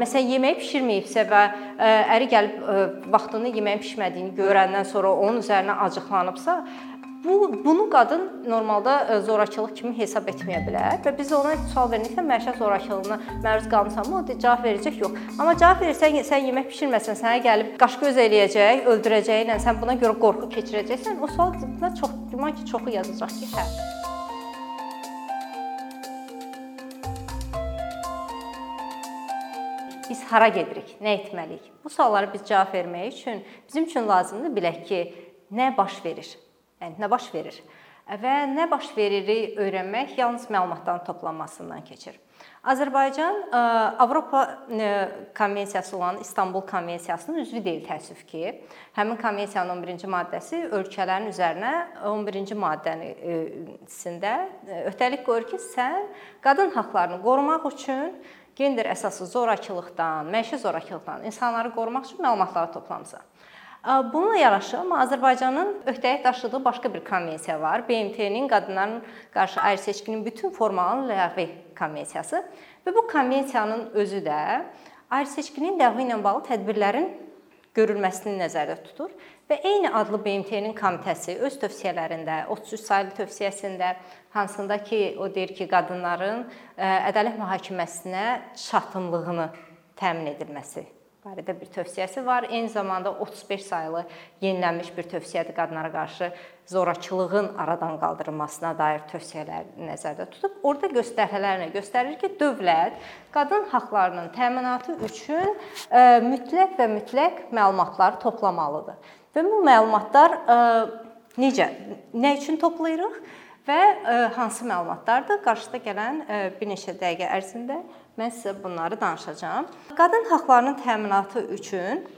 Məsələn, yemək bişirməyibsə və əri gəlib vaxtında yeməyin bişmədiyini görəndən sonra onun üzərinə acıqlanıbsa, Bu bunu qadın normalda zorakılıq kimi hesab etməyə bilər və biz ona sual verəndə məişət zorakılığına məruz qalmısanmı? O cavab verəcək, yox. Amma cavab versən, sən yemək bişirməsən, sənə gəlib qaş-göz eləyəcək, öldürəcəyi sən buna görə qorxu keçirəcəksən, o sual çox güman ki, çoxu yazacaq ki, hə. Biz hara gedirik? Nə etməliyik? Bu suallara biz cavab vermək üçün bizim üçün lazımdır bilək ki, nə baş verir? Yəni nə baş verir? Və nə baş veriri öyrənmək yalnız məlumatların toplanmasından keçir. Azərbaycan Avropa konvensiyası olan İstanbul konvensiyasının üzvü deyil təəssüf ki. Həmin konvensiyanın 11-ci maddəsi ölkələrin üzərinə 11-ci maddəsində öhdəlik qoyur ki, sən qadın haqqlarını qorumaq üçün gender əsaslı zorakılıqdan, məişi zorakılıqdan insanları qorumaq üçün məlumatları toplamısan. Bununla yanaşı, Azərbaycanın öhdəlik daşıdığı başqa bir konvensiya var. BMT-nin qadınların qarşı ayrı seçkinin bütün formalarının ləğvi konvensiyası və bu konvensiyanın özü də ayrı seçkinin ləğvi ilə bağlı tədbirlərin görülməsini nəzərdə tutur və eyni adlı BMT-nin komitəsi öz tövsiyələrində 33 saylı tövsiyəsində hansında ki, o deyir ki, qadınların ədalət mühakiməsinə çatımlığını təmin edilməsi barədə bir tövsiyəsi var. Eyni zamanda 35 saylı yenilənmiş bir tövsiyədir qadınlara qarşı zorakılığın aradan qaldırılmasına dair tövsiyələr nəzərdə tutub. Orda göstəricilərlə göstərir ki, dövlət qadın haqqlarının təminatı üçün e, mütləq və mütləq məlumatları toplamalıdır. Və bu məlumatlar e, necə, nə üçün toplayırıq və e, hansı məlumatlardır? Qarşıda gələn bir neçə dəqiqə ərzində Mən sizə bunları danışacağam. Qadın haqqlarının təminatı üçün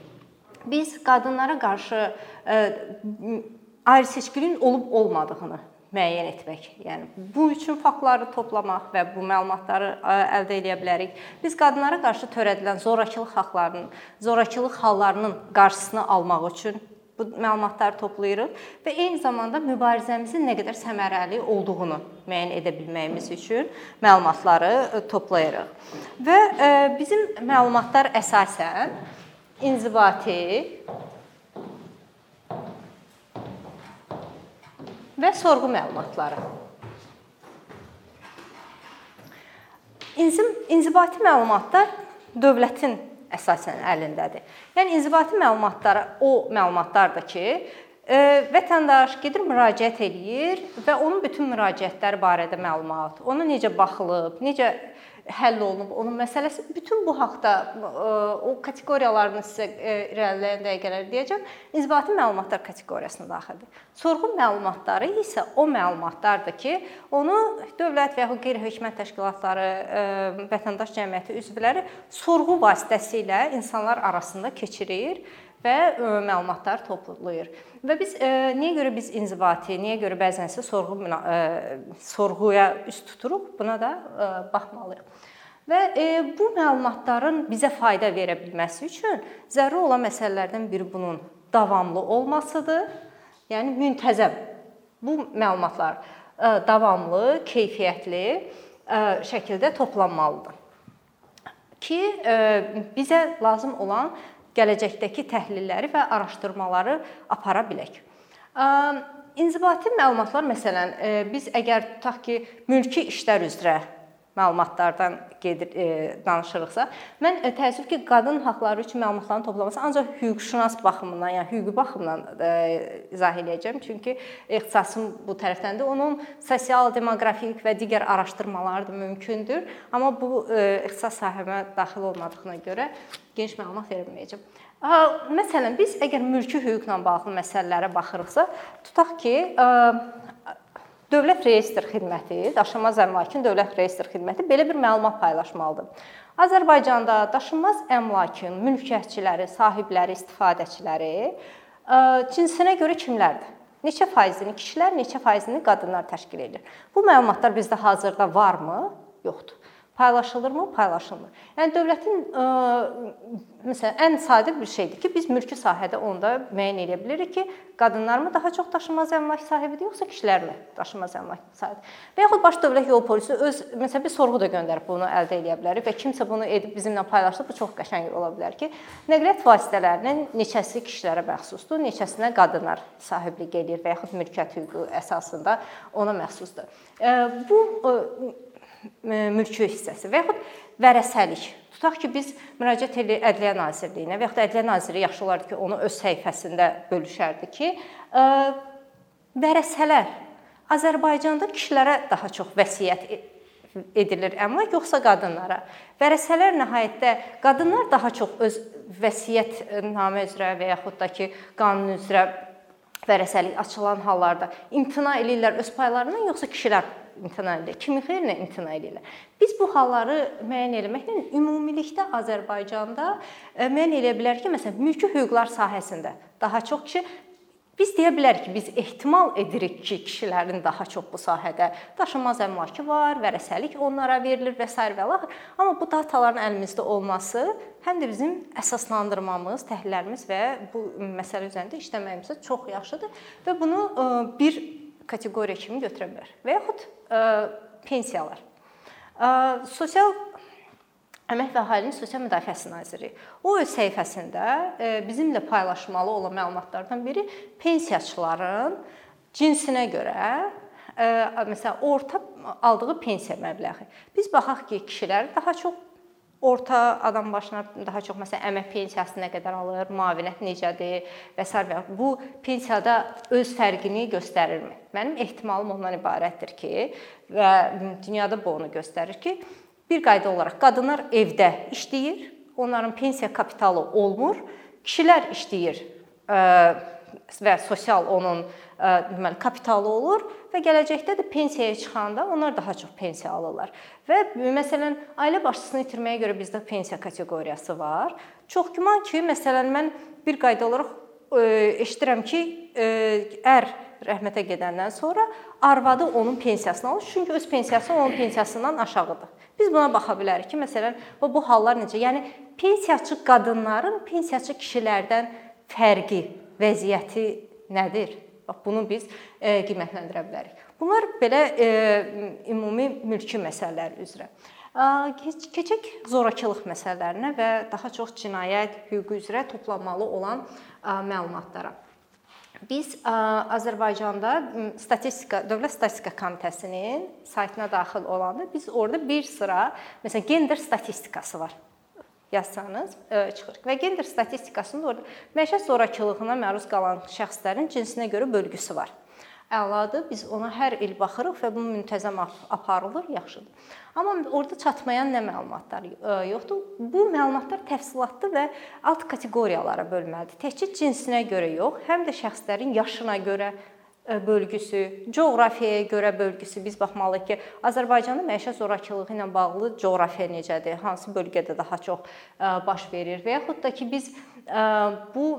biz qadınlara qarşı e, ayrı-seçkiliyin olub-olmadığını müəyyən etmək. Yəni bu üçün faktları toplamaq və bu məlumatları e, əldə edə bilərik. Biz qadınlara qarşı törədilən zorakılıq haqqlarının, zorakılıq hallarının qarşısını almaq üçün bu məlumatları toplayırıq və eyni zamanda mübarizəmizin nə qədər səmərəli olduğunu müəyyən edə bilməyimiz üçün məlumatları e, toplayırıq. Və e, bizim məlumatlar əsasən inzibati və sorğu məlumatları. İnzibati məlumatlar dövlətin əsasən əlindədir. Yəni inzibati məlumatlara o məlumatlardır ki, e, vətəndaş gedir müraciət eləyir və onun bütün müraciətləri barədə məlumat, ona necə baxılıb, necə həll olunub onun məsələsi. Bütün bu haqqda e, o kateqoriyalarını sizə e, irəliləyən dəqiqələr deyəcəm. İnzibati məlumatlar kateqoriyasına daxildir. Sorğu məlumatları isə o məlumatlardır ki, onu dövlət və ya qeyri-hökumət təşkilatları, e, vətəndaş cəmiyyəti üzvləri sorğu vasitəsilə insanlar arasında keçirir və məlumatlar toplayır. Və biz e, niyə görə biz inzibati, niyə görə bəzən isə sorğu e, sorğuya üst tuturuq, buna da e, baxmalıyıq. Və e, bu məlumatların bizə fayda verə bilməsi üçün zəruri olan məsələlərdən biri bunun davamlı olmasıdır. Yəni müntəzəm bu məlumatlar e, davamlı, keyfiyyətli e, şəkildə toplanmalıdır. Ki e, bizə lazım olan gələcəkdəki təhlilləri və araşdırmaları apara bilək. İnzibati məlumatlar məsələn biz əgər tutaq ki, mülki işlər üzrə məlumatlardan gedir e, danışırıqsa, mən e, təəssüf ki, qadın haqqları üçün məlumatların toplanması ancaq hüquqşünas baxımından, yəni hüquqi baxımdan e, izah eləyəcəm. Çünki ixtisasım bu tərəfdəndir. Onun sosial, demoqrafik və digər araşdırmaları da mümkündür. Amma bu e, ixtisas sahəmə daxil olmadığına görə geniş məlumat verə bilməyəcəm. Məsələn, biz əgər mülki hüquqla bağlı məsələlərə baxırıqsa, tutaq ki, Dövlət Reyestr Xidməti, Daşınmaz əmlakın Dövlət Reyestr Xidməti belə bir məlumat paylaşmalıdır. Azərbaycanda daşınmaz əmlakın mülkiyyətçiləri, sahibləri, istifadəçiləri cinsinə görə kimlərdir? Neçə faizini kişilər, neçə faizini qadınlar təşkil edir? Bu məlumatlar bizdə hazırda varmı? Yoxdur. Paylaşılırmı? Paylaşılmır. Yəni dövlətin ə, məsələn ən sadə bir şeydir ki, biz mülki sahədə onda müəyyən edə bilirik ki, qadınlarmı daha çox daşınmaz əmlak sahibidir yoxsa kişilərmi daşınmaz əmlak sahibidir? Və yaxud baş dövlət yol polisi öz məsələn bir sorğu da göndərib bunu əldə edə bilər və kimsə bunu edib bizimlə paylaşsa bu çox qəşəng ola bilər ki, nəqliyyat vasitələrinin neçəsi kişilərə məxsusdur, neçəsinə qadınlar sahiblik edir və yaxud mülkiyyət hüququ əsasında ona məxsusdur. Bu mülki hissəsi və yaxud vərəsəlik. Tutaq ki, biz müraciət edirik Ədliyyə Nazirliyinə və yaxud Ədliyyə Naziri yaxşı olardı ki, onu öz səhifəsində bölüşərdi ki, vərəsələr Azərbaycanda kişilərə daha çox vəsiyyət e, edilir əmlak yoxsa qadınlara? Vərəsələr nəhayətdə qadınlar daha çox öz vəsiyyətnamə üzrə və yaxud da ki, qanun üzrə vərəsəlik açılan hallarda imtina eləyirlər öz paylarından yoxsa kişilər imtina edir. Kimin xeyrinə imtina edirlər. Biz bu halları müəyyən etməklə ümumilikdə Azərbaycanda e, müəyyən edə bilər ki, məsələn, mülki hüquqlar sahəsində daha çox kişi Biz deyə bilərik ki, biz ehtimal edirik ki, kişilərin daha çox bu sahədə daşınmaz əmlakı var, vərəsəlik onlara verilir və s. və l. Amma bu dataların əlimizdə olması həm də bizim əsaslandırmamız, təhlillərimiz və bu məsələ üzərində işləməyimizə çox yaxşıdır və bunu e, bir kateqoriya kimi götürə bilər. Və yaxud ə, pensiyalar. Ə, sosial Əmək və Əhalinin Sosial Müdafiəsi Naziri o öz səhifəsində bizimlə paylaşmalı olan məlumatlardan biri pensiyaçıların cinsinə görə məsələn orta aldığı pensiya məbləği. Biz baxaq ki, kişilər daha çox orta adam başına daha çox məsələn əmək pensiyası nə qədər alır, müavinət necədir və s. və bu pensiyada öz fərqini göstərirmi? Mənim ehtimalım ondan ibarətdir ki, və dünyada bu onu göstərir ki, bir qayda olaraq qadınlar evdə işləyir, onların pensiya kapitalı olmur, kişilər işləyir və sosial onun deməli kapitalı olur və gələcəkdə də pensiyaya çıxanda onlar daha çox pensiya alırlar. Və məsələn, ailə başçısını itirməyə görə bizdə pensiya kateqoriyası var. Çox güman ki, məsələn, mən bir qayda olaraq eşidirəm ki, ər rəhmətə gedəndən sonra arvadı onun pensiyasını alır, çünki öz pensiyası onun pensiyasından aşağıdır. Biz buna baxa bilərik ki, məsələn, bu bu hallar necə? Yəni pensiyaçı qadınların pensiyaçı kişilərdən fərqi, vəziyyəti nədir? Bax bunu biz e, qiymətləndirə bilərik. Bunlar belə e, ümumi mülki məsələlər üzrə. Keçək zorakılıq məsələlərinə və daha çox cinayət hüququ üzrə toplanmalı olan məlumatlara. Biz Azərbaycanda statistika Dövlət Statistika Komitəsinin saytına daxil olanda biz orada bir sıra məsələn gender statistikası var yazsanız e, çıxır. Və gender statistikasında orada məişət zorakılığına məruz qalan şəxslərin cinsinə görə bölgüsü var. Əladır. Biz ona hər il baxırıq və bu müntəzəm aparılır, yaxşıdır. Amma orada çatmayan nə məlumatlar e, yoxdur. Bu məlumatlar təfsilatlı və alt kateqoriyalara bölməlidir. Təkcə cinsinə görə yox, həm də şəxslərin yaşına görə, bölgüsü, coğrafiyaya görə bölgüsü biz baxmalıyıq ki, Azərbaycanda məişət zorakılığı ilə bağlı coğrafiya necədir, hansı bölgədə daha çox baş verir və yaxud da ki biz bu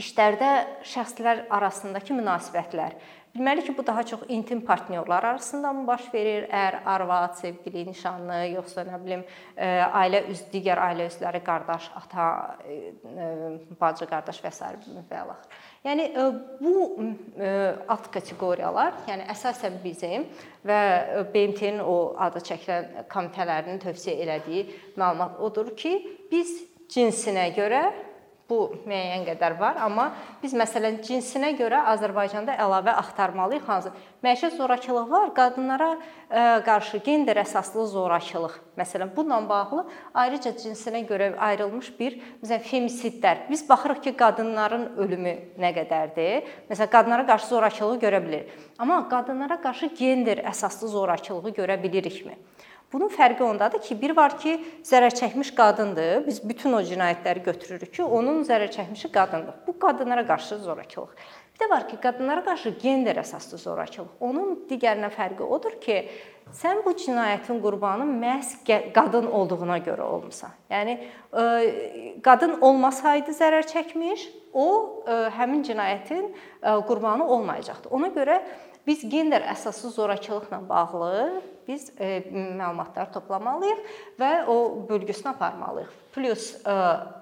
işlərdə şəxslər arasındakı münasibətlər Bilməli ki, bu daha çox intim partnyorlar arasında mı baş verir? Ər, arvad, sevgili, nişanlı, yoxsa nə bilim, ailə üz digər ailə üzvləri, qardaş, ata, bacı, qardaş və s. və əlaxır. Yəni bu alt kateqoriyalar, yəni əsasən bizim və BMT-nin o adı çəkilən komitələrinin tövsiyə elədiyi məlumat odur ki, biz cinsinə görə Bu müəyyən qədər var, amma biz məsələn cinsinə görə Azərbaycanda əlavə axtarmalıyıq hansı? Məişət zorakılığı var, qadınlara e, qarşı gender əsaslı zorakılıq. Məsələn, bununla bağlı ayrıca cinsinə görə ayrılmış bir məsələn femisidlər. Biz baxırıq ki, qadınların ölümü nə qədərdir? Məsələn, qadınlara qarşı zorakılığı görə bilirik. Amma qadınlara qarşı gender əsaslı zorakılığı görə bilirikmi? Bunun fərqi ondadır ki, bir var ki, zərər çəkmiş qadındır. Biz bütün o cinayətləri götürürük ki, onun zərər çəkmişi qadındır. Bu qadınlara qarşı zorakılıq. Bir də var ki, qadınlara qarşı gender əsaslı zorakılıq. Onun digərinə fərqi odur ki, sən bu cinayətin qurbanı məhz qadın olduğuna görə olmusan. Yəni e, qadın olmasaydı zərər çəkmiş, o e, həmin cinayətin e, qurbanı olmayacaqdı. Ona görə biz gender əsaslı zorakılıqla bağlı biz e, məlumatlar toplamalıyıq və o bölgüsünü aparmalıyıq. Plus e,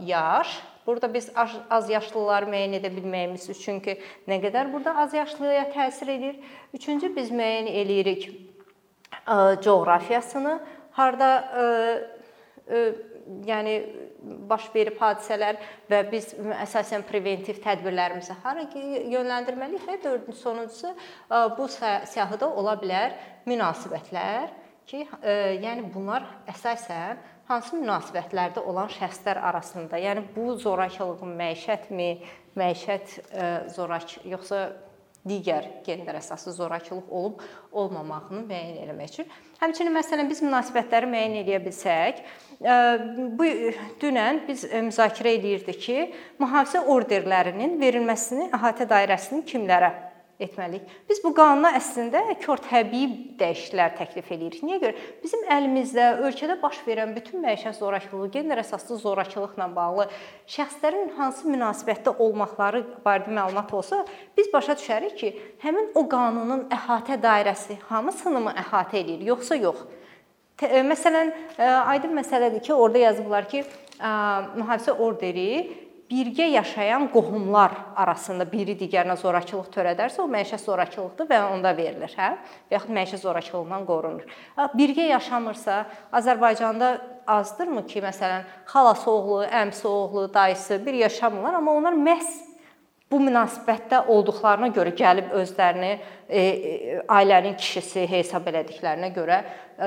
yaş Burada biz az yaşlıları müəyyən edə bilməyimiz üçün ki, nə qədər burada az yaşlıya təsir edir. Üçüncü biz müəyyən eləyirik coğrafiyasını, harda yəni baş verib hadisələr və biz əsasən preventiv tədbirlərimizi hara yönləndirməliyik? Və dördüncü sonuncusu bu siyahıda ola bilər münasibətlər ki, yəni bunlar əsasən hansı münasibətlərdə olan şəxslər arasında, yəni bu zorakılığın məişətmi, məişət zorak yoxsa digər gender əsaslı zorakılıq olub olmamağını müəyyən etmək üçün. Həmçinin məsələn biz münasibətləri müəyyən edə bilsək, bu dünən biz müzakirə eləyirdik ki, mühafizə orderlərinin verilməsini əhatə dairəsini kimlərə etməliyik. Biz bu qanuna əslində kör təbii dəyişikliklər təklif eləyirik. Niyə görə? Bizim əlimizdə ölkədə baş verən bütün məişət zorakılığı, gender əsaslı zorakılıqla bağlı şəxslərin hansı münasibətdə olmaqları barədə məlumat olsa, biz başa düşərik ki, həmin o qanunun əhatə dairəsi hamısını mı əhatə edir, yoxsa yox? Məsələn, aydın məsələdir ki, orada yazıblar ki, mühafizə orderi birgə yaşayan qohumlar arasında biri digərinə zorakılıq törədərsə, o məişət zorakılıqdır və onda verilir, hə? Və yaxud məişət zorakılığından qorunur. Birgə yaşamırsa, Azərbaycanda azdırmı ki, məsələn, xalası oğlu, əmsi oğlu, dayısı bir yaşamırlar, amma onlar məhz bu münasibətdə olduqlarına görə gəlib özlərini e, e, ailənin kişisi hesab elədiklərinə görə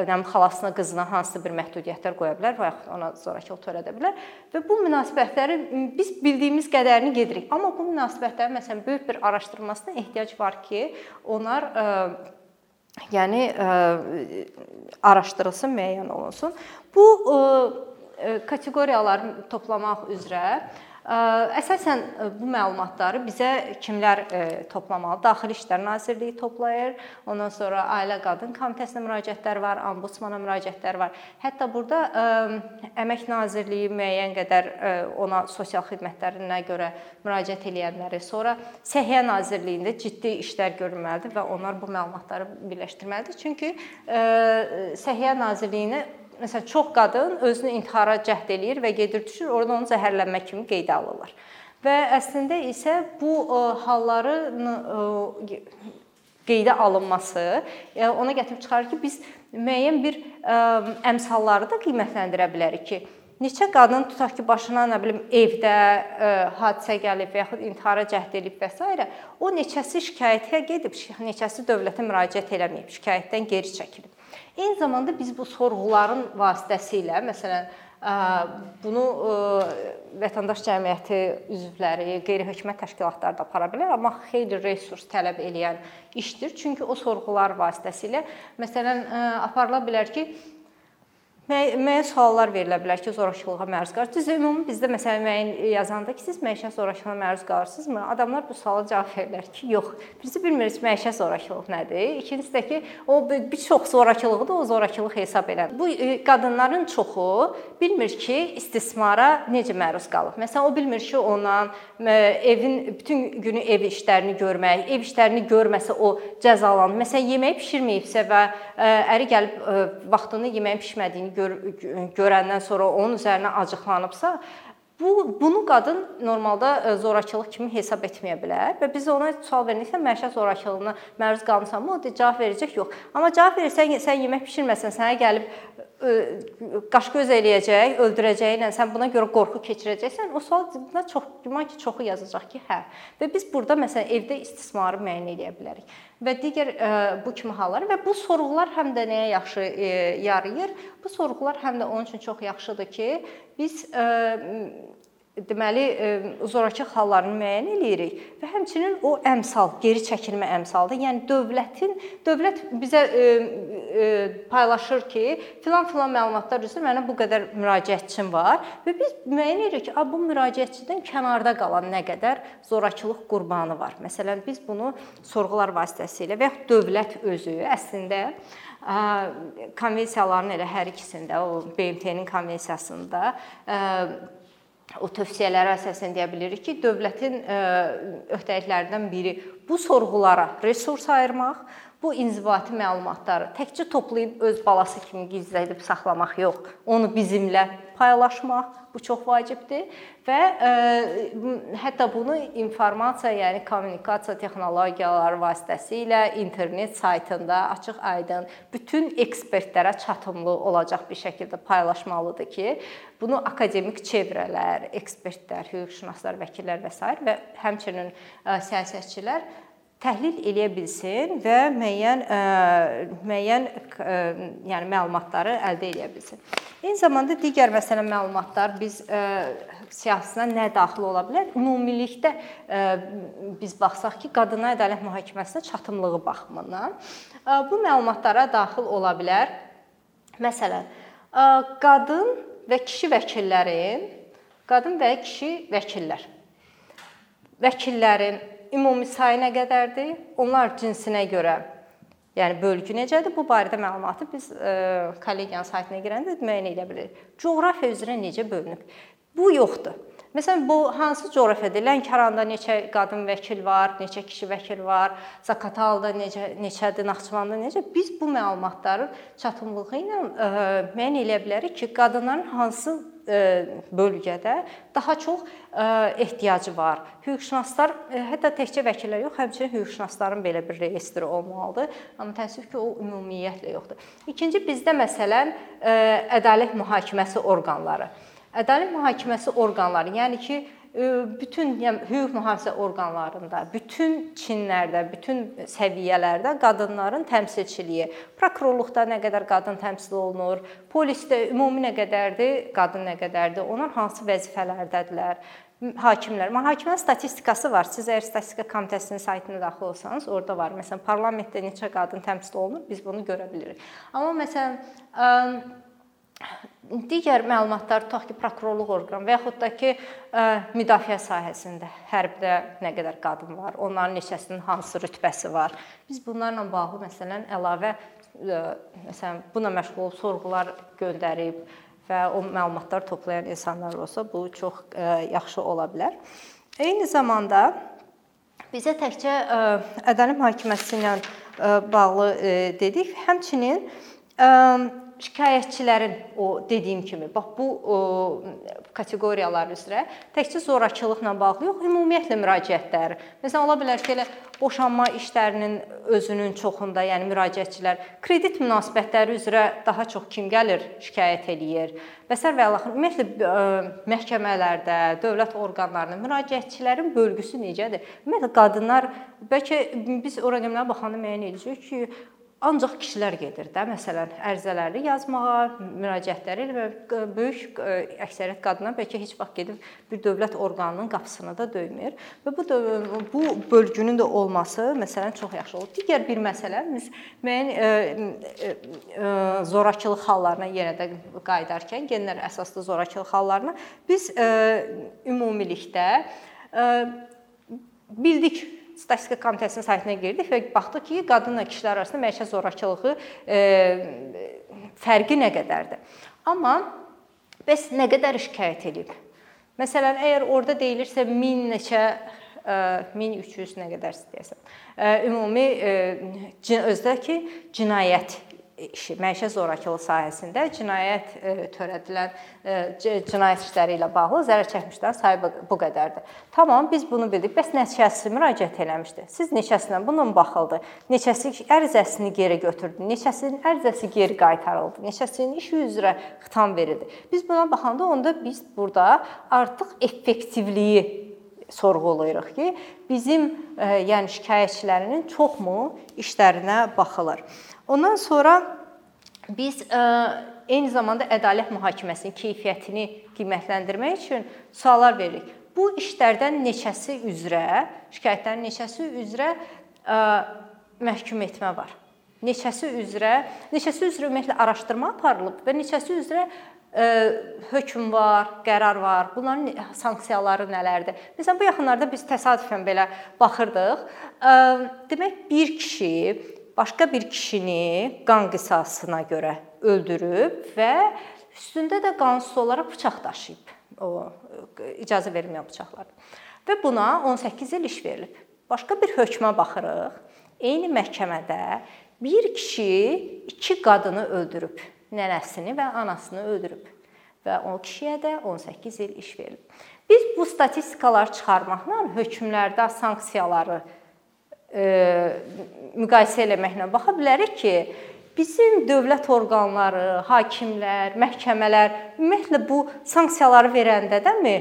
nəm xalasına, qızına hansısa bir məhdudiyyətlər qoya bilər və yaxud ona zorakılıq törədə bilər və bu münasibətləri biz bildiyimiz qədərini gedirik. Amma bu münasibətlərin məsələn böyük bir araşdırılmasına ehtiyac var ki, onlar e, yəni ə, araşdırılsın, müəyyən olunsun. Bu ə, kateqoriyaları toplamaq üzrə Əsasən bu məlumatları bizə kimlər toplamalı? Daxili İşlər Nazirliyi toplayır. Ondan sonra Ailə Qadın Komitəsinə müraciətlər var, Ombudsmana müraciətlər var. Hətta burada Əmək Nazirliyi müəyyən qədər ona sosial xidmətlərinə görə müraciət edənləri, sonra Səhiyyə Nazirliyində ciddi işlər görülməlidir və onlar bu məlumatları birləşdirməlidir. Çünki Səhiyyə Nazirliyinə məsələn çox qadın özünü intihara cəhd eləyir və gedir düşür, orada onu zəhərlənmə kimi qeydə alırlar. Və əslində isə bu e, halların e, qeydə alınması e, ona gətirib çıxarır ki, biz müəyyən bir əmsalları da qiymətləndirə bilərik ki, neçə qadın tutaq ki, başına nə bilim evdə ə, hadisə gəlib və yaxud intihara cəhd edib və s. o neçəsi şikayətə gedib, neçəsi dövlətə müraciət eləməyib, şikayətdən geri çəkilib. Eyni zamanda biz bu sorğuların vasitəsilə, məsələn, bunu vətəndaş cəmiyyəti üzvləri, qeyri-hökumət təşkilatları da apara bilər, amma xeyli resurs tələb eləyən işdir. Çünki o sorğular vasitəsilə məsələn aparıla bilər ki, müəyyən suallar verilə bilər ki, zorakılığa məruz qalırsınız. Düzdür, ümumi bizdə məsələn müəyyən yazanda ki, siz məişət zorakılığına məruz qalırsınızmı? Adamlar bu suala cavab verirlər ki, yox. Birisi bilmirik məişət zorakılıq nədir. İkincisi də ki, o bir çox zorakılığı da o zorakılıq hesab edən. Bu qadınların çoxu bilmir ki, istismara necə məruz qalıb. Məsələn, o bilmir ki, ondan evin bütün günü ev işlərini görmək, ev işlərini görməsə o cəzalanır. Məsələn, yemək bişirməyibsə və əri gəlib vaxtında yeməyin bişmədiyini gör, görəndən sonra onun üzərinə acıqlanıbsa, bu bunu qadın normalda e, zorakılıq kimi hesab etməyə bilər və biz ona sual verəndə məişət zorakılığına məruz qalmısanmı? O cavab verəcək, yox. Amma cavab verirsən, sən yemək bişirməsən, sənə gəlib qaş-göz eləyəcək, öldürəcəyi ilə sən buna görə qorxu keçirəcəksən, o sual buna çox güman ki, çoxu yazacaq ki, hə. Və biz burada məsələn evdə istismarı müəyyən edə bilərik. Və digər bu kimi hallar və bu sorğular həm də nəyə yaxşı yarayır? Bu sorğular həm də onun üçün çox yaxşıdır ki, biz deməli zorakı hallarını müəyyən eləyirik və həmçinin o əmsal, geri çəkilmə əmsaldır. Yəni dövlətin dövlət bizə e, e, paylaşır ki, filan-filan məlumatlar üzrə mənə bu qədər müraciətçim var və biz müəyyən edirik ki, bu müraciətçidən kənarda qalan nə qədər zorakılıq qurbanı var. Məsələn, biz bunu sorğular vasitəsilə və ya dövlət özü əslində konvensiyaların elə hər ikisində, o BMT-nin konvensiyasında o tövsiyələrə əsasən deyə bilirik ki, dövlətin öhdəliklərindən biri bu sorğulara resurs ayırmaq, bu inzibati məlumatları təkcə toplayıb öz balası kimi gizlədib saxlamaq yox, onu bizimlə paylaşmaq bu çox vacibdir və ə, e, hətta bunu informasiya, yəni kommunikasiya texnologiyaları vasitəsilə internet saytında açıq-aydın bütün ekspertlərə çatımlı olacaq bir şəkildə paylaşmalıdır ki, bunu akademik çevrələr, ekspertlər, hüquqşünaslar, vəkillər və s. və həmçinin ə, e, siyasətçilər təhlil eləyə bilsin və müəyyən ə, müəyyən ə, yəni məlumatları əldə edə bilsin. Eyni zamanda digər məsələn məlumatlar biz ə, siyahısına nə daxil ola bilər? Ümumilikdə ə, biz baxsaq ki, qadına ədalət mühakiməsinə çatımlığı baxımından ə, bu məlumatlara daxil ola bilər. Məsələn, ə, qadın və kişi vəkillərin qadın və kişi vəkillər vəkillərin ümumi sayı nə qədərdir? Onlar cinsinə görə Yəni bölgü necədir? Bu barədə məlumatı biz e, kollegiyanın saytına girəndə müəyyən edə bilirik. Coğrafiya üzrə necə bölünüb? Bu yoxdur. Məsələn, bu hansı coğrafiyada? Lənkəranda neçə qadın vəkil var, neçə kişi vəkil var, Zaqatalada necə neçədir, Naxçıvanda necə? Biz bu məlumatların çatımlığı ilə ə, e, müəyyən edə bilərik ki, qadınların hansı bölgədə daha çox e, ehtiyacı var. Hüquqşünaslar e, hətta təkcə vəkillər yox, həmçinin hüquqşünasların belə bir reyestri olmalıdır. Amma təəssüf ki, o ümumiyyətlə yoxdur. İkinci bizdə məsələn ədalət mühakiməsi orqanları. Ədalət mühakiməsi orqanları, yəni ki, bütün yəni hüquq mühafizə orqanlarında, bütün çinlərdə, bütün səviyyələrdə qadınların təmsilçiliyi, prokurorluqda nə qədər qadın təmsil olunur, polisdə ümumi nə qədərdir, qadın nə qədərdir, onlar hansı vəzifələrdədirlər, hakimlər. Mühakimə statistikası var. Siz əgər statistika komitəsinin saytına daxil olsanız, orada var. Məsələn, parlamentdə neçə qadın təmsil olunur, biz bunu görə bilirik. Amma məsələn, digər məlumatlar tutaq ki, prokurorluq orqanı və yaxud da ki, müdafiə sahəsində hərbdə nə qədər qadın var, onların neçəsinin hansı rütbəsi var. Biz bunlarla bağlı məsələn əlavə məsələn buna məşğul olub sorğular göndərib və o məlumatlar toplayan insanlar olsa, bu çox yaxşı ola bilər. Eyni zamanda bizə təkcə ədalət məhkəməsi ilə bağlı dedik, həmçinin şikayətçilərin o dediyim kimi, bax bu o, kateqoriyalar üzrə təkcə zorakılıqla bağlı yox, ümumiyyətlə müraciətlər. Məsələn, ola bilər ki, elə boşanma işlərinin özünün çoxunda, yəni müraciətçilər kredit münasibətləri üzrə daha çox kim gəlir, şikayət eləyir. Və sər və əlaxır ümumiyyətlə məhkəmələrdə, dövlət orqanlarının müraciətçilərin bölgüsü necədir? Ümumiyyətlə qadınlar bəlkə biz o rəqəmlərə baxanda müəyyən edəcəyik ki, ancaq kişilər gedir də, məsələn, ərizələri yazmağa, müraciətləri eləməyə. Böyük əksəriyyət qadınlar bəlkə heç vaxt gedib bir dövlət orqanının qapısını da döymür və bu bu bölgünün də olması məsələn çox yaxşı olur. Digər bir məsələ biz müəyyən e, e, e, zorakılıq hallarına yenə də qayıdarkən, genlər əsaslı zorakılıq hallarına biz ümumilikdə bildik statistika komitəsinin saytına girdik və baxdıq ki, qadınla kişilər arasında məişət zorakılığı e, fərqi nə qədərdir. Amma bəs nə qədər şikayət edib? Məsələn, əgər orada deyilirsə 1000 neçə 1300 e, nə qədər istəyirsən. E, ümumi e, özdəki cinayət işi, məişət zorakılığı sahəsində cinayət e, törədilən e, cinayət işləri ilə bağlı zərər çəkmişlərin sayı bu qədərdir. Tamam, biz bunu bildik. Bəs neçəsi müraciət eləmişdi? Siz neçəsinə bunun baxıldı? Neçəsi ərizəsini geri götürdü? Neçəsinin ərizəsi geri qaytarıldı? Neçəsinin işi üzrə xitam verildi? Biz buna baxanda onda biz burada artıq effektivliyi sorğulayırıq ki, bizim e, yəni şikayətçilərinin çoxmu işlərinə baxılır. Ondan sonra biz e, eyni zamanda ədalət mühakiməsinin keyfiyyətini qiymətləndirmək üçün suallar veririk. Bu işlərdən neçəsi üzrə, şikayətlərin neçəsi üzrə ə, e, məhkum etmə var? Neçəsi üzrə, neçəsi üzrə ümumiyyətlə araşdırma aparılıb və neçəsi üzrə ə, e, hökm var, qərar var. Bunların sanksiyaları nələrdir? Məsələn, bu yaxınlarda biz təsadüfən belə baxırdıq. Ə, demək bir kişi başqa bir kişini qan qisasına görə öldürüb və üstündə də qansız olaraq bıçaq daşıyıb. o icazə verilməyən bıçaqlar. Və buna 18 il iş verilib. Başqa bir hökmə baxırıq. Eyni məhkəmədə bir kişi iki qadını öldürüb, nənəsini və anasını öldürüb və o kişiyə də 18 il iş verilib. Biz bu statistikaları çıxarmaqla hökmlərdə sanksiyaları e, müqayisə eləməklə baxa bilərik ki, bizim dövlət orqanları, hakimlər, məhkəmələr ümumiyyətlə bu sanksiyaları verəndə də mi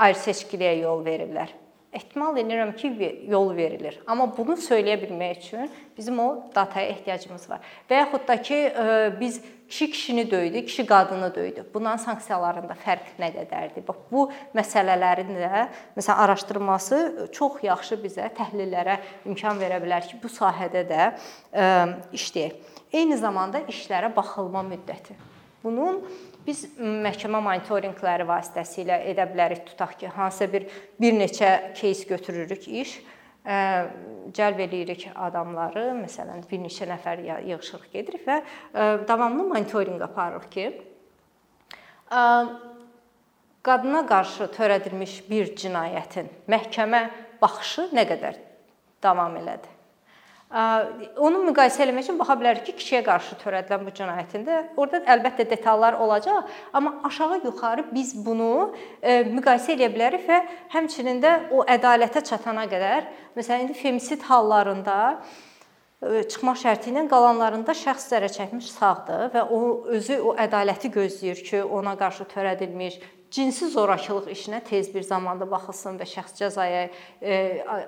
ayrı seçkiliyə yol verirlər? Ehtimal edirəm ki, yol verilir. Amma bunu söyləyə bilmək üçün bizim o dataya ehtiyacımız var. Və yaxud da ki, e, biz kişi kişini döydü, kişi qadını döydü. Bunların sanksiyalarında fərq nə qədərdir? Bax bu məsələlərin də məsələn araşdırılması çox yaxşı bizə təhlillərə imkan verə bilər ki, bu sahədə də e, işləyək. Eyni zamanda işlərə baxılma müddəti. Bunun Biz məhkəmə monitorinqləri vasitəsilə edə bilərik. Tutaq ki, hansısa bir bir neçə кейs götürürük iş, cəlb eləyirik adamları, məsələn, bir neçə nəfər yığışırıq gedirik və davamlı monitorinq aparırıq ki, qadına qarşı törədilmiş bir cinayətin məhkəmə baxışı nə qədər davam elədi. Onu müqayisə etmək üçün baxa bilərik ki, kişiyə qarşı törədilən bu cinayətində orada əlbəttə detallar olacaq, amma aşağı-yuxarı biz bunu müqayisə edə bilərik və həmçinin də o ədalətə çatana qədər, məsələn, indi femisid hallarında çıxma şərti ilə qalanlarında şəxs zərər çəkmiş sağdır və o özü o ədaləti gözləyir ki, ona qarşı törədilmiş cinsi zorakılıq işinə tez bir zamanda baxılsın və şəxs cəzaya e,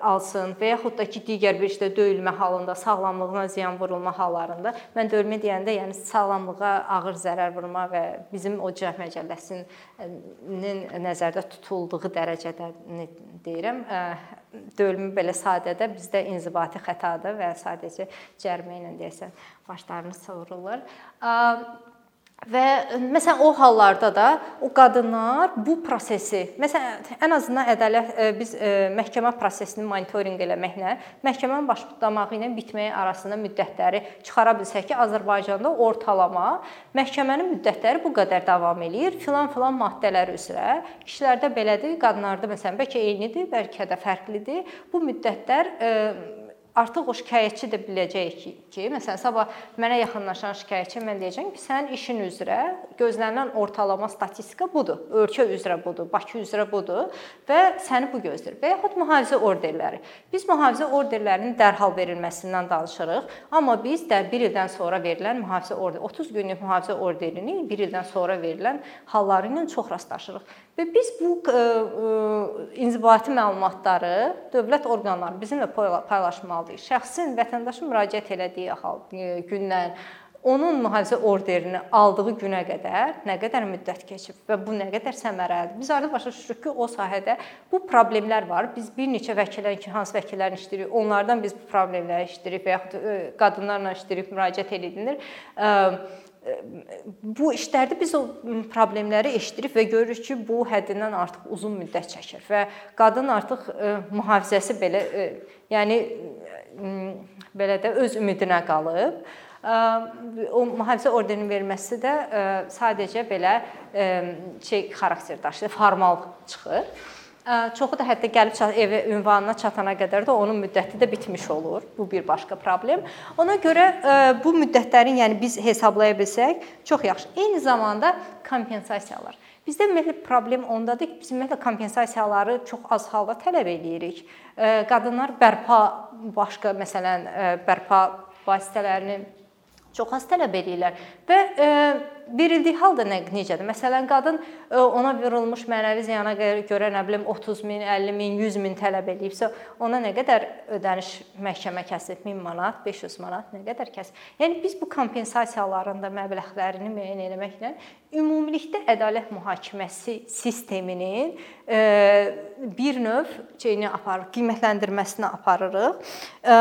alsın və yaxud da ki, digər bir işdə döyülmə halında, sağlamlığına ziyan vurulma hallarında mən döyülmə deyəndə, yəni sağlamlığa ağır zərər vurma və bizim o cəh məcəlləsinin nəzərdə tutulduğu dərəcədə deyirəm. E, döyülmə belə sadədə bizdə inzibati xətadır və sadəcə cərimə ilə deyəsən başlarını sıyırırlar. Və məsələn o hallarda da o qadınlar bu prosesi, məsələn ən azından ədalət e, biz e, məhkəmə prosesini monitorinq eləməklə məhkəmənin başlamağı ilə bitməyi arasında müddətləri çıxara bilsək ki, Azərbaycanda ortalama məhkəmənin müddətləri bu qədər davam eləyir. Filan-filan maddələr üzrə kişilərdə belədir, qadınlarda məsələn bəlkə eynidir, bəlkə də fərqlidir. Bu müddətlər e, artıq o şikayətçi də biləcək ki, ki, məsələn, sabah mənə yaxınlaşan şikayətçi mən deyəcəm ki, sənin işin üzrə gözlənilən ortalama statistika budur. Ölkə üzrə budur, Bakı üzrə budur və səni bu gözləyir. Və yaxud mühafizə orderləri. Biz mühafizə orderlərinin dərhal verilməsindən danışırıq, amma biz də 1 ildən sonra verilən mühafizə order 30 günlük mühafizə orderini 1 ildən sonra verilən halları ilə çox rastlaşırıq. Və biz bu ə, ə, inzibati məlumatları dövlət orqanları bizimlə paylaşmalıyıq. Şəxsin vətəndaşın müraciət elədiyi hal gündən onun mühafizə orderini aldığı günə qədər nə qədər müddət keçib və bu nə qədər səmərəlidir. Biz artıq başa düşürük ki, o sahədə bu problemlər var. Biz bir neçə vəkillərin ki, hansı vəkillərin işləyirik, onlardan biz bu problemləri işləyirik və yaxud qadınlarla işləyirik, müraciət edilir bu işlərdə biz o problemləri eşidirik və görürük ki, bu həddindən artıq uzun müddət çəkir və qadın artıq mühafizəsi belə yəni belə də öz ümidinə qalıb. O mühafizə orderinin verilməsi də sadəcə belə şey xarakter daşıyır, formal çıxır. Çoxu da hətta gəlib evə ünvanına çatana qədər də onun müddəti də bitmiş olur. Bu bir başqa problem. Ona görə bu müddətlərin, yəni biz hesablaya bilsək, çox yaxşı. Eyni zamanda kompensasiyalar. Bizdə ümumiyyətlə problem ondadır ki, biz ümumiyyətlə kompensasiyaları çox az halda tələb eləyirik. Qadınlar bərpa başqa məsələn bərpa vasitələrini çox az tələb edirlər və e, verildiyi halda nə necədir? Məsələn, qadın e, ona vurulmuş mənəvi ziyana görə nə bilim 30 min, 50 min, 100 min tələb edibsə, ona nə qədər ödəniş məhkəmə kəsib? 1000 manat, 500 manat nə qədər kəsib? Yəni biz bu kompensasiyaların da məbləğlərini müəyyən etməklə ümumilikdə ədalət mühakiməsi sisteminin e, bir növ şeyini aparır, qiymətləndirməsini aparırıq. E,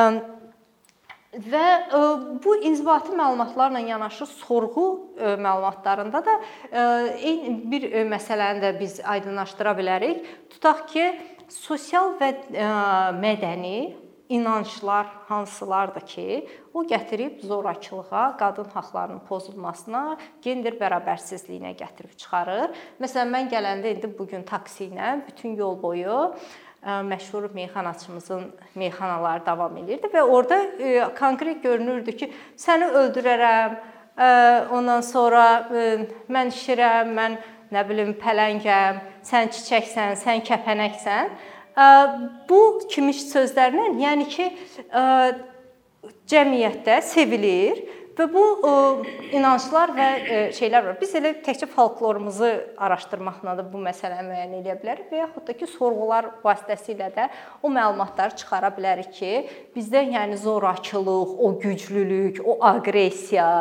Və e, bu inzibati məlumatlarla yanaşı sorğu e, məlumatlarında da e, eyni bir məsələni də biz aydınlaşdıra bilərik. Tutaq ki, sosial və mədəni inanclar hansılardır ki, o gətirib zorakılığa, qadın haqqlarının pozulmasına, gender bərabərsizliyinə gətirib çıxarır. Məsələn, mən gələndə indi bu gün taksi ilə bütün yol boyu məşhur meyxanaçımızın meyxanaları davam edirdi və orada konkret görünürdü ki, səni öldürərəm, ondan sonra mən işirəm, mən nə bilim pələngəm, sən çiçəksən, sən kəpənəksən. Bu kimi sözlərlə, yəni ki, cəmiyyətdə sevilir və bu inanclar və şeylər var. Biz elə təkcə folklorumuzu araşdırmaqla da bu məsələni müəyyən edə bilərik və yaxud da ki, sorğular vasitəsilə də o məlumatları çıxara bilərik ki, bizdə yəni zorakılıq, o güclülük, o aqressiya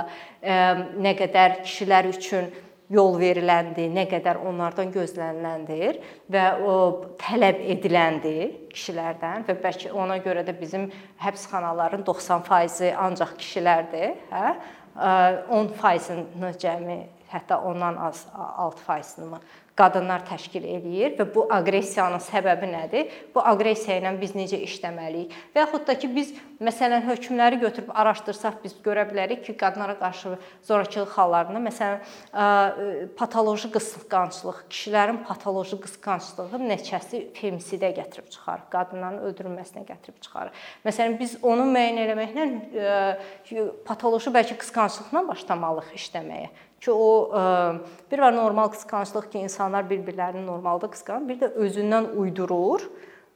nə qədər kişilər üçün yol veriləndi, nə qədər onlardan gözləniləndir və o tələb ediləndir kişilərdən və bəlkə ona görə də bizim həbsxanaların 90%-i ancaq kişilərdir, hə? 10%-ni cəmi hətta ondan az 6%-ni qadınlar təşkil eləyir və bu aqressiyanın səbəbi nədir? Bu aqressiya ilə biz necə işləməliyik? Və yaxud da ki, biz məsələn hökmləri götürüb araşdırsaq biz görə bilərik ki, qadınlara qarşı zorakılıq hallarında məsələn patoloji qısqanclıq, kişilərin patoloji qısqanclığı neçəsi femisidə gətirib çıxarır, qadınların öldürülməsinə gətirib çıxarır. Məsələn, biz onu müəyyən etməklə patoloji bəlkə qısqanclıqla başlamalıyıq işləməyə ki, o bir var normal qısqanclıq ki, insanlar bir-birlərini normalda qısqanır, bir də özündən uydurur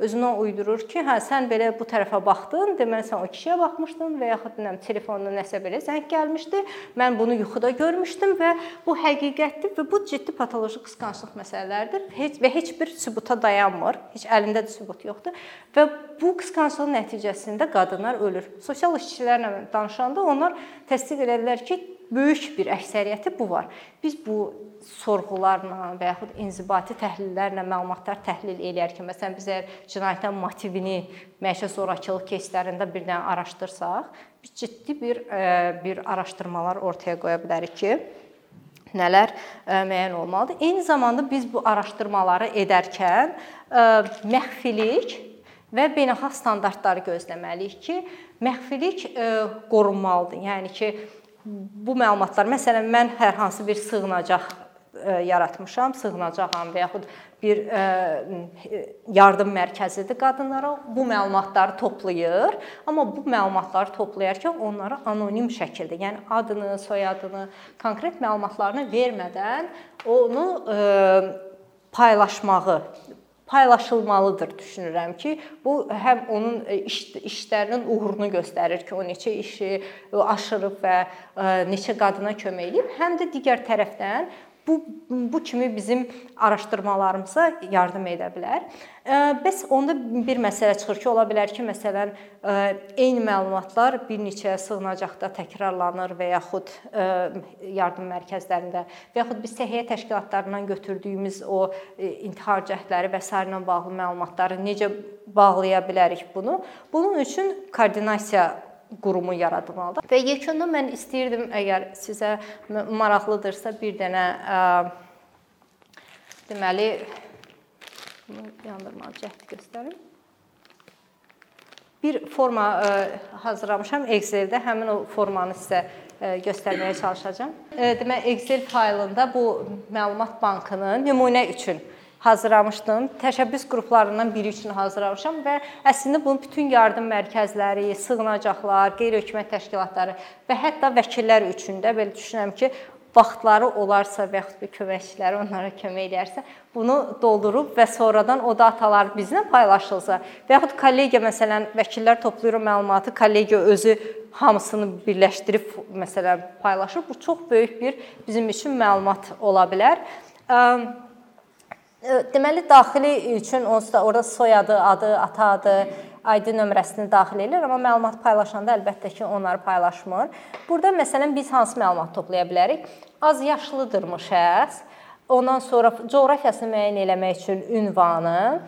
özünə uydurur ki, hə sən belə bu tərəfə baxdın, deməli sən o kişiyə baxmışdın və yaxud bilmirəm telefonda nəsə belə zəng gəlmişdi. Mən bunu yuxuda görmüşdüm və bu həqiqətdir və bu ciddi patoloji qısqanclıq məsələləridir. Heç və heç bir sübuta dayanmır. Heç əlində də sübut yoxdur və bu qısqanclığın nəticəsində qadınlar ölür. Sosial işçilərlə danışanda onlar təsdiq edirlər ki, böyük bir əksəriyyəti bu var. Biz bu sorğularla və yaxud inzibati təhlillərlə məlumatlar təhlil eləyərkən, məsələn, biz əgər cinayətin motivini məişət zorakılıq кейslərində birdən araşdırsaq, biz ciddi bir bir araşdırmalar ortaya qoya bilərik ki, nələr müəyyən olmalıdır. Eyni zamanda biz bu araşdırmaları edərkən məxfilik və beynəlxalq standartları gözləməliyik ki, məxfilik qorunmalıdır. Yəni ki, bu məlumatlar, məsələn, mən hər hansı bir sığınacaq e, yaratmışam, sığınacağam və yaxud bir e, yardım mərkəzidir qadınlara. Bu məlumatları toplayır, amma bu məlumatları toplayarkən onlara anonim şəkildə, yəni adını, soyadını, konkret məlumatlarını vermədən onu e, paylaşmağı paylaşılmalıdır düşünürəm ki, bu həm onun e, iş işlərinin uğurunu göstərir ki, o neçə işi aşırıb və e, neçə qadına kömək edib, həm də digər tərəfdən Bu bu kimi bizim araşdırmalarımıza yardım edə bilər. Bəs onda bir məsələ çıxır ki, ola bilər ki, məsələn, eyni məlumatlar bir neçə sığınacaqda təkrarlanır və yaxud yardım mərkəzlərində və yaxud biz səhiyyə təşkilatlarından götürdüyümüz o intihar cəhdləri və s. ilə bağlı məlumatları necə bağlaya bilərik bunu? Bunun üçün koordinasiya qurumu yaradılmalıdır. Və yekunda mən istəyirdim əgər sizə maraqlıdırsa bir dənə deməli bunu yandırmalı cəhd göstərim. Bir forma hazırlamışam Excel-də. Həmin o formanı sizə göstərməyə çalışacağam. Deməli Excel faylında bu məlumat bankının nümunə üçün hazırlamışdım. Təşəbbüs qruplarından biri üçün hazırlamışam və əslində bunu bütün yardım mərkəzləri, sığınacaqlar, qeyri-hökumət təşkilatları və hətta vəkillər üçün də belə düşünürəm ki, vaxtları olarsa və yaxud bir köməkçiləri onlara kömək edərsə, bunu doldurub və sonradan o datalar bizlə paylaşılsa və yaxud kollegiya məsələn vəkillər toplayır məlumatı, kollegiya özü hamısını birləşdirib məsələn paylaşır. Bu çox böyük bir bizim üçün məlumat ola bilər. Deməli daxili üçün onsuz da orada soyadı, adı, ata adı, ID nömrəsini daxil edir, amma məlumat paylaşanda əlbəttə ki, onları paylaşmır. Burada məsələn biz hansı məlumat toplaya bilərik? Az yaşlıdırmı şəxs? Ondan sonra coğrafiyasını müəyyən eləmək üçün ünvanı,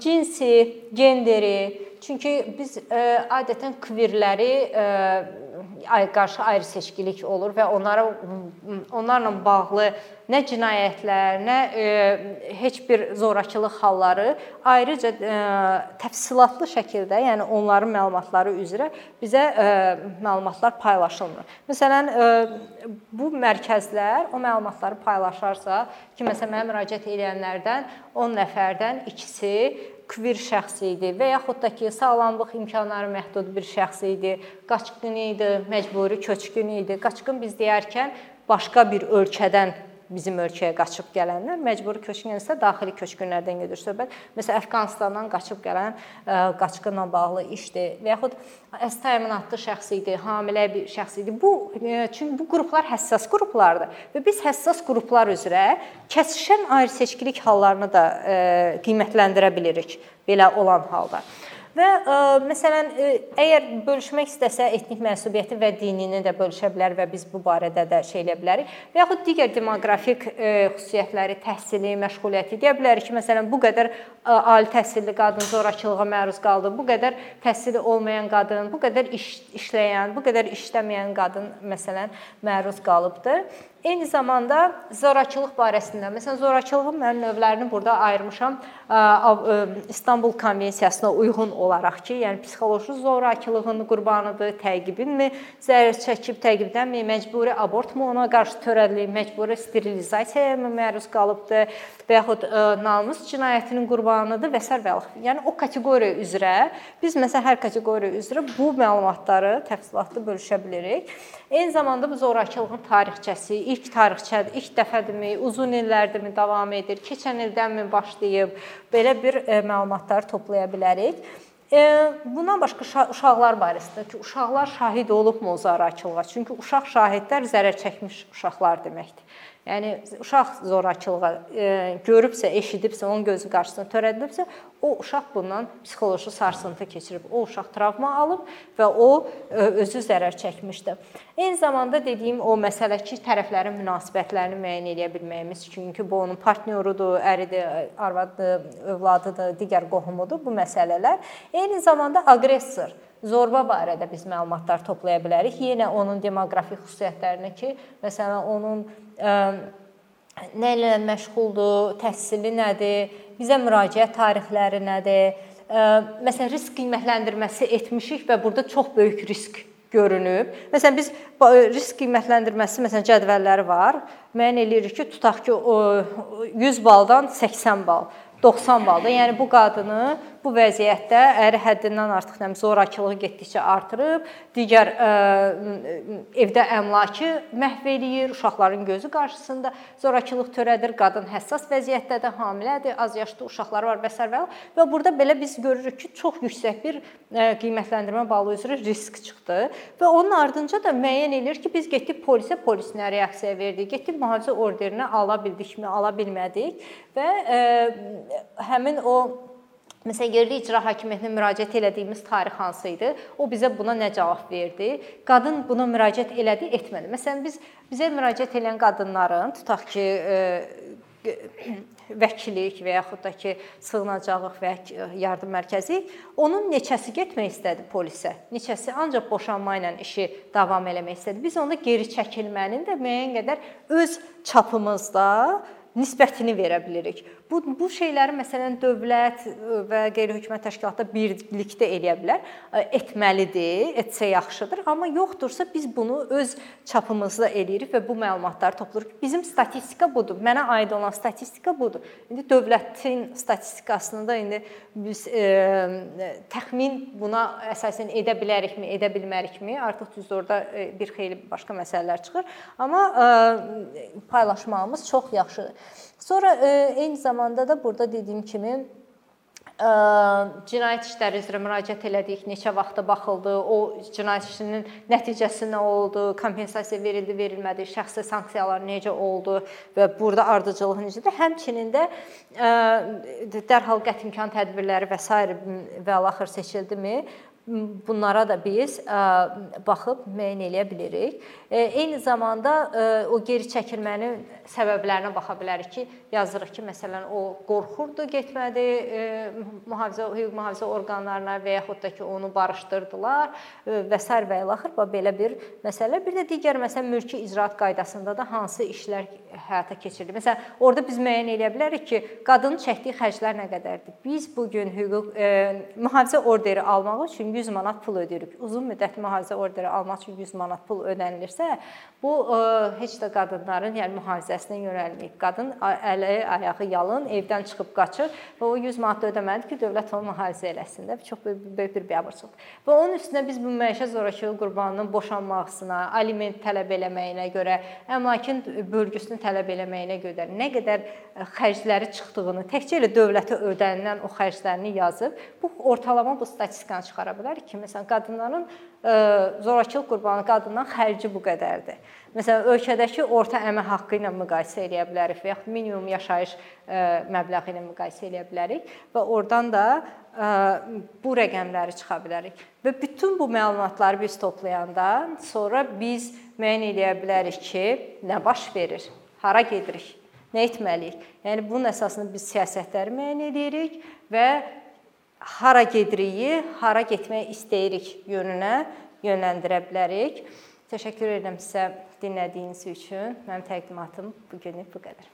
cinsi, genderi, çünki biz adətən kvirləri qarşı ayrı seçkilik olur və onlara onlarla bağlı nə cinayətlər, nə e, heç bir zorakılıq halları ayrıca e, təfsilatlı şəkildə, yəni onların məlumatları üzrə bizə e, məlumatlar paylaşılmır. Məsələn, e, bu mərkəzlər o məlumatları paylaşarsa, ki, məsələn mənə müraciət edənlərdən 10 nəfərdən ikisi kvir şəxs idi və yaxud da ki, sağlamlıq imkanları məhdud bir şəxs idi, qaçqın idi, məcburi köçkün idi. Qaçqın biz deyərkən başqa bir ölkədən bizim ölkəyə qaçıb gələnlər məcburi köçkün isə daxili köçkünlərdən gedir söhbət. Məsələn, Əfqanistandan qaçıb gələn ə, qaçqınla bağlı işdir və yaxud əs təminatlı şəxs idi, hamilə bir şəxs idi. Bu ə, çünki bu qruplar həssas qruplardır və biz həssas qruplar üzrə kəsişən ayrı seçkilik hallarını da ə, qiymətləndirə bilirik belə olan halda. Və ə, e, məsələn, ə, e, əgər bölüşmək istəsə etnik mənsubiyyəti və dinini də bölüşə bilər və biz bu barədə də şey eləyə bilərik. Və yaxud digər demoqrafik ə, e, xüsusiyyətləri, təhsili, məşğuliyyəti deyə bilərik ki, məsələn, bu qədər ə, ali təhsilli qadın zorakılığa məruz qaldı, bu qədər təhsili olmayan qadın, bu qədər iş işləyən, bu qədər işləməyən qadın məsələn məruz qalıbdı. Eyni zamanda zorakılıq barəsində, məsələn, zorakılığın mən növlərini burada ayırmışam İstanbul Konvensiyasına uyğun olaraq ki, yəni psixoloji zorakılığın qurbanıdır, təqibinmi zərər çəkib, təqibdənmi məcburi abortmu ona qarşı törədilib, məcburi sterilizasiyaya məruz qalıbdı və yaxud namus cinayətinin qurbanıdır və s. və Yəni o kateqoriya üzrə biz məsələn hər kateqoriya üzrə bu məlumatları təfsilatlı bölüşə bilirik. Eyni zamanda bu zorakılığın tarixçəsi, ilk tarixçədir, ilk dəfədirmi, uzun illərdirmi davam edir, keçən ildənmi başlayıb, belə bir e, məlumatları toplaya bilərik. E, bundan başqa uşaqlar barəsində ki, uşaqlar şahid olubmu o zorakılığa? Çünki uşaq şahidlər zərər çəkmiş uşaqlar deməkdir. Yəni uşaq zorakılığa e, görübsə, eşidibsə, onun gözü qarşısında törədilibsə, o uşaq bundan psixoloji sarsıntı keçirib. O uşaq travma alıb və o e, özü zərər çəkmişdi. Eyni zamanda dediyim o məsələ ki, tərəflərin münasibətlərini müəyyən edə bilməyimiz, çünki bu onun partnyorudur, əridir, arvadıdır, övladıdır, digər qohumudur bu məsələlər. Eyni zamanda aqressor Zorba barədə biz məlumatlar toplaya bilərik. Yenə onun demoqrafik xüsusiyyətlərini ki, məsələn, onun ə, nə ilə məşğuldur, təhsili nədir, bizə müraciət tarixləri nədir? Məsələn, risk qiymətləndirməsi etmişik və burada çox böyük risk görünüb. Məsələn biz risk qiymətləndirməsi məsələn cədvəlləri var. Müəyyən eləyirik ki, tutaq ki, 100 baldan 80 bal, 90 balda. Yəni bu qadını bu vəziyyətdə əri həddindən artıq nəm zorakılığı getdikcə artırıb, digər ə, evdə əmlakı məhv eləyir, uşaqların gözü qarşısında zorakılıq törədir, qadın həssas vəziyyətdədir, hamilədir, az yaşlı uşaqları var və s. və burada belə biz görürük ki, çox yüksək bir ə, qiymətləndirmə balı üzrə risk çıxdı və onun ardınca da müəyyən edir ki, biz getdik polisə, polis nə reaksiya verdi, getdik mühafizə orderinə ala bildikmi, ala bilmədik və ə, həmin o Məsələn, yerli icra hakimiyyətinə müraciət elədiyimiz tarix hansı idi? O bizə buna nə cavab verdi? Qadın buna müraciət elədi, etmədi. Məsələn, biz bizə müraciət edən qadınların tutaq ki, e, vəkillik və yaxud da ki, sığınacaqlıq və yardım mərkəzi onun neçəsi getmək istədi polisə. Neçəsi ancaq boşanma ilə işi davam eləmək istədi. Biz onda geri çəkilmənin də müəyyən qədər öz çapımızda nisbətini verə bilirik. Bu bu şeyləri məsələn dövlət və qeyri-hökumət təşkilatlar birlikdə eləyə bilər. Etməlidir, etsə yaxşıdır, amma yoxdursa biz bunu öz çapımızda eləyirik və bu məlumatları toplayırıq. Bizim statistika budur. Mənə aid olan statistika budur. İndi dövlətin statistikasını da indi biz e, təxmin buna əsasən edə bilərikmi, edə bilmərikmi? Artıq düz orada e, bir xeyli başqa məsələlər çıxır. Amma e, paylaşmağımız çox yaxşıdır. Sonra e, eyni zamanda da burada dediyim kimi e, cinayət işləri üzrə müraciət elədik, neçə vaxta baxıldı, o cinayət işinin nəticəsi nə oldu, kompensasiya verildi, verilmədi, şəxsi sanksiyalar necə oldu və burada ardıcıllıq necədir? Həmçinin də e, dərhal qəti imkan tədbirləri və s. və alaxır seçildimi? Bunlara da biz baxıb müəyyən eləyə bilirik. Eyni zamanda o geri çəkilmənin səbəblərinə baxa bilərik ki, yazırıq ki, məsələn, o qorxurdu getmədi mühafizə hüquq mühafizə orqanlarına və yaxud da ki, onu barışdırdılar və s. və ilaxır belə bir məsələ. Bir də digər məsələn mülki icraat qaydasında da hansı işlər həyata keçirilir. Məsələn, orada biz müəyyən edə bilərik ki, qadının çəkdiyi xərclər nə qədərdir. Biz bu gün hüquq e, mühafizə orderi almaq üçün 100 manat pul ödəyirik. Uzun müddətli mühafizə orderi almaq üçün 100 manat pul ödənilirsə, bu e, heç də qadınların, yəni mühafizəsinə yönəlməyib. Qadın əli, ayağı yalın, evdən çıxıb qaçır və o 100 manat ödəməlidir ki, dövlət onu mühafizə eləsin də. Çox böyük bir biabırçılıqdır. Və onun üstünə biz bu məişət zorakılıq qurbanının boşanmasına, aliment tələb eləməyinə görə, əmlakin bölgüsünü tələb eləməyinə görə nə qədər e, xərcləri çıxdığını, təkcə elə dövlətə ödənilən o xərclərini yazıb, bu ortalama bu statistikanı çıxara bilər ki, məsələn, qadınların e, zorakılıq qurbanı qadından xərci bu qədərdir. Məsələn, ölkədəki orta əmək haqqı ilə müqayisə edə bilərik və yaxud minimum yaşayış e, məbləği ilə müqayisə edə bilərik və oradan da bu rəqəmləri çıxa bilərik. Və bütün bu məlumatları biz toplayanda sonra biz müəyyən edə bilərik ki, nə baş verir, hara gedirik, nə etməliyik. Yəni bunun əsasında biz siyasətləri müəyyən edirik və hara gedirik, hara getmək istəyirik yönünə yönləndirə bilərik. Təşəkkür edirəm sizə dinlədiyiniz üçün. Mənim təqdimatım bu günlük bu qədər.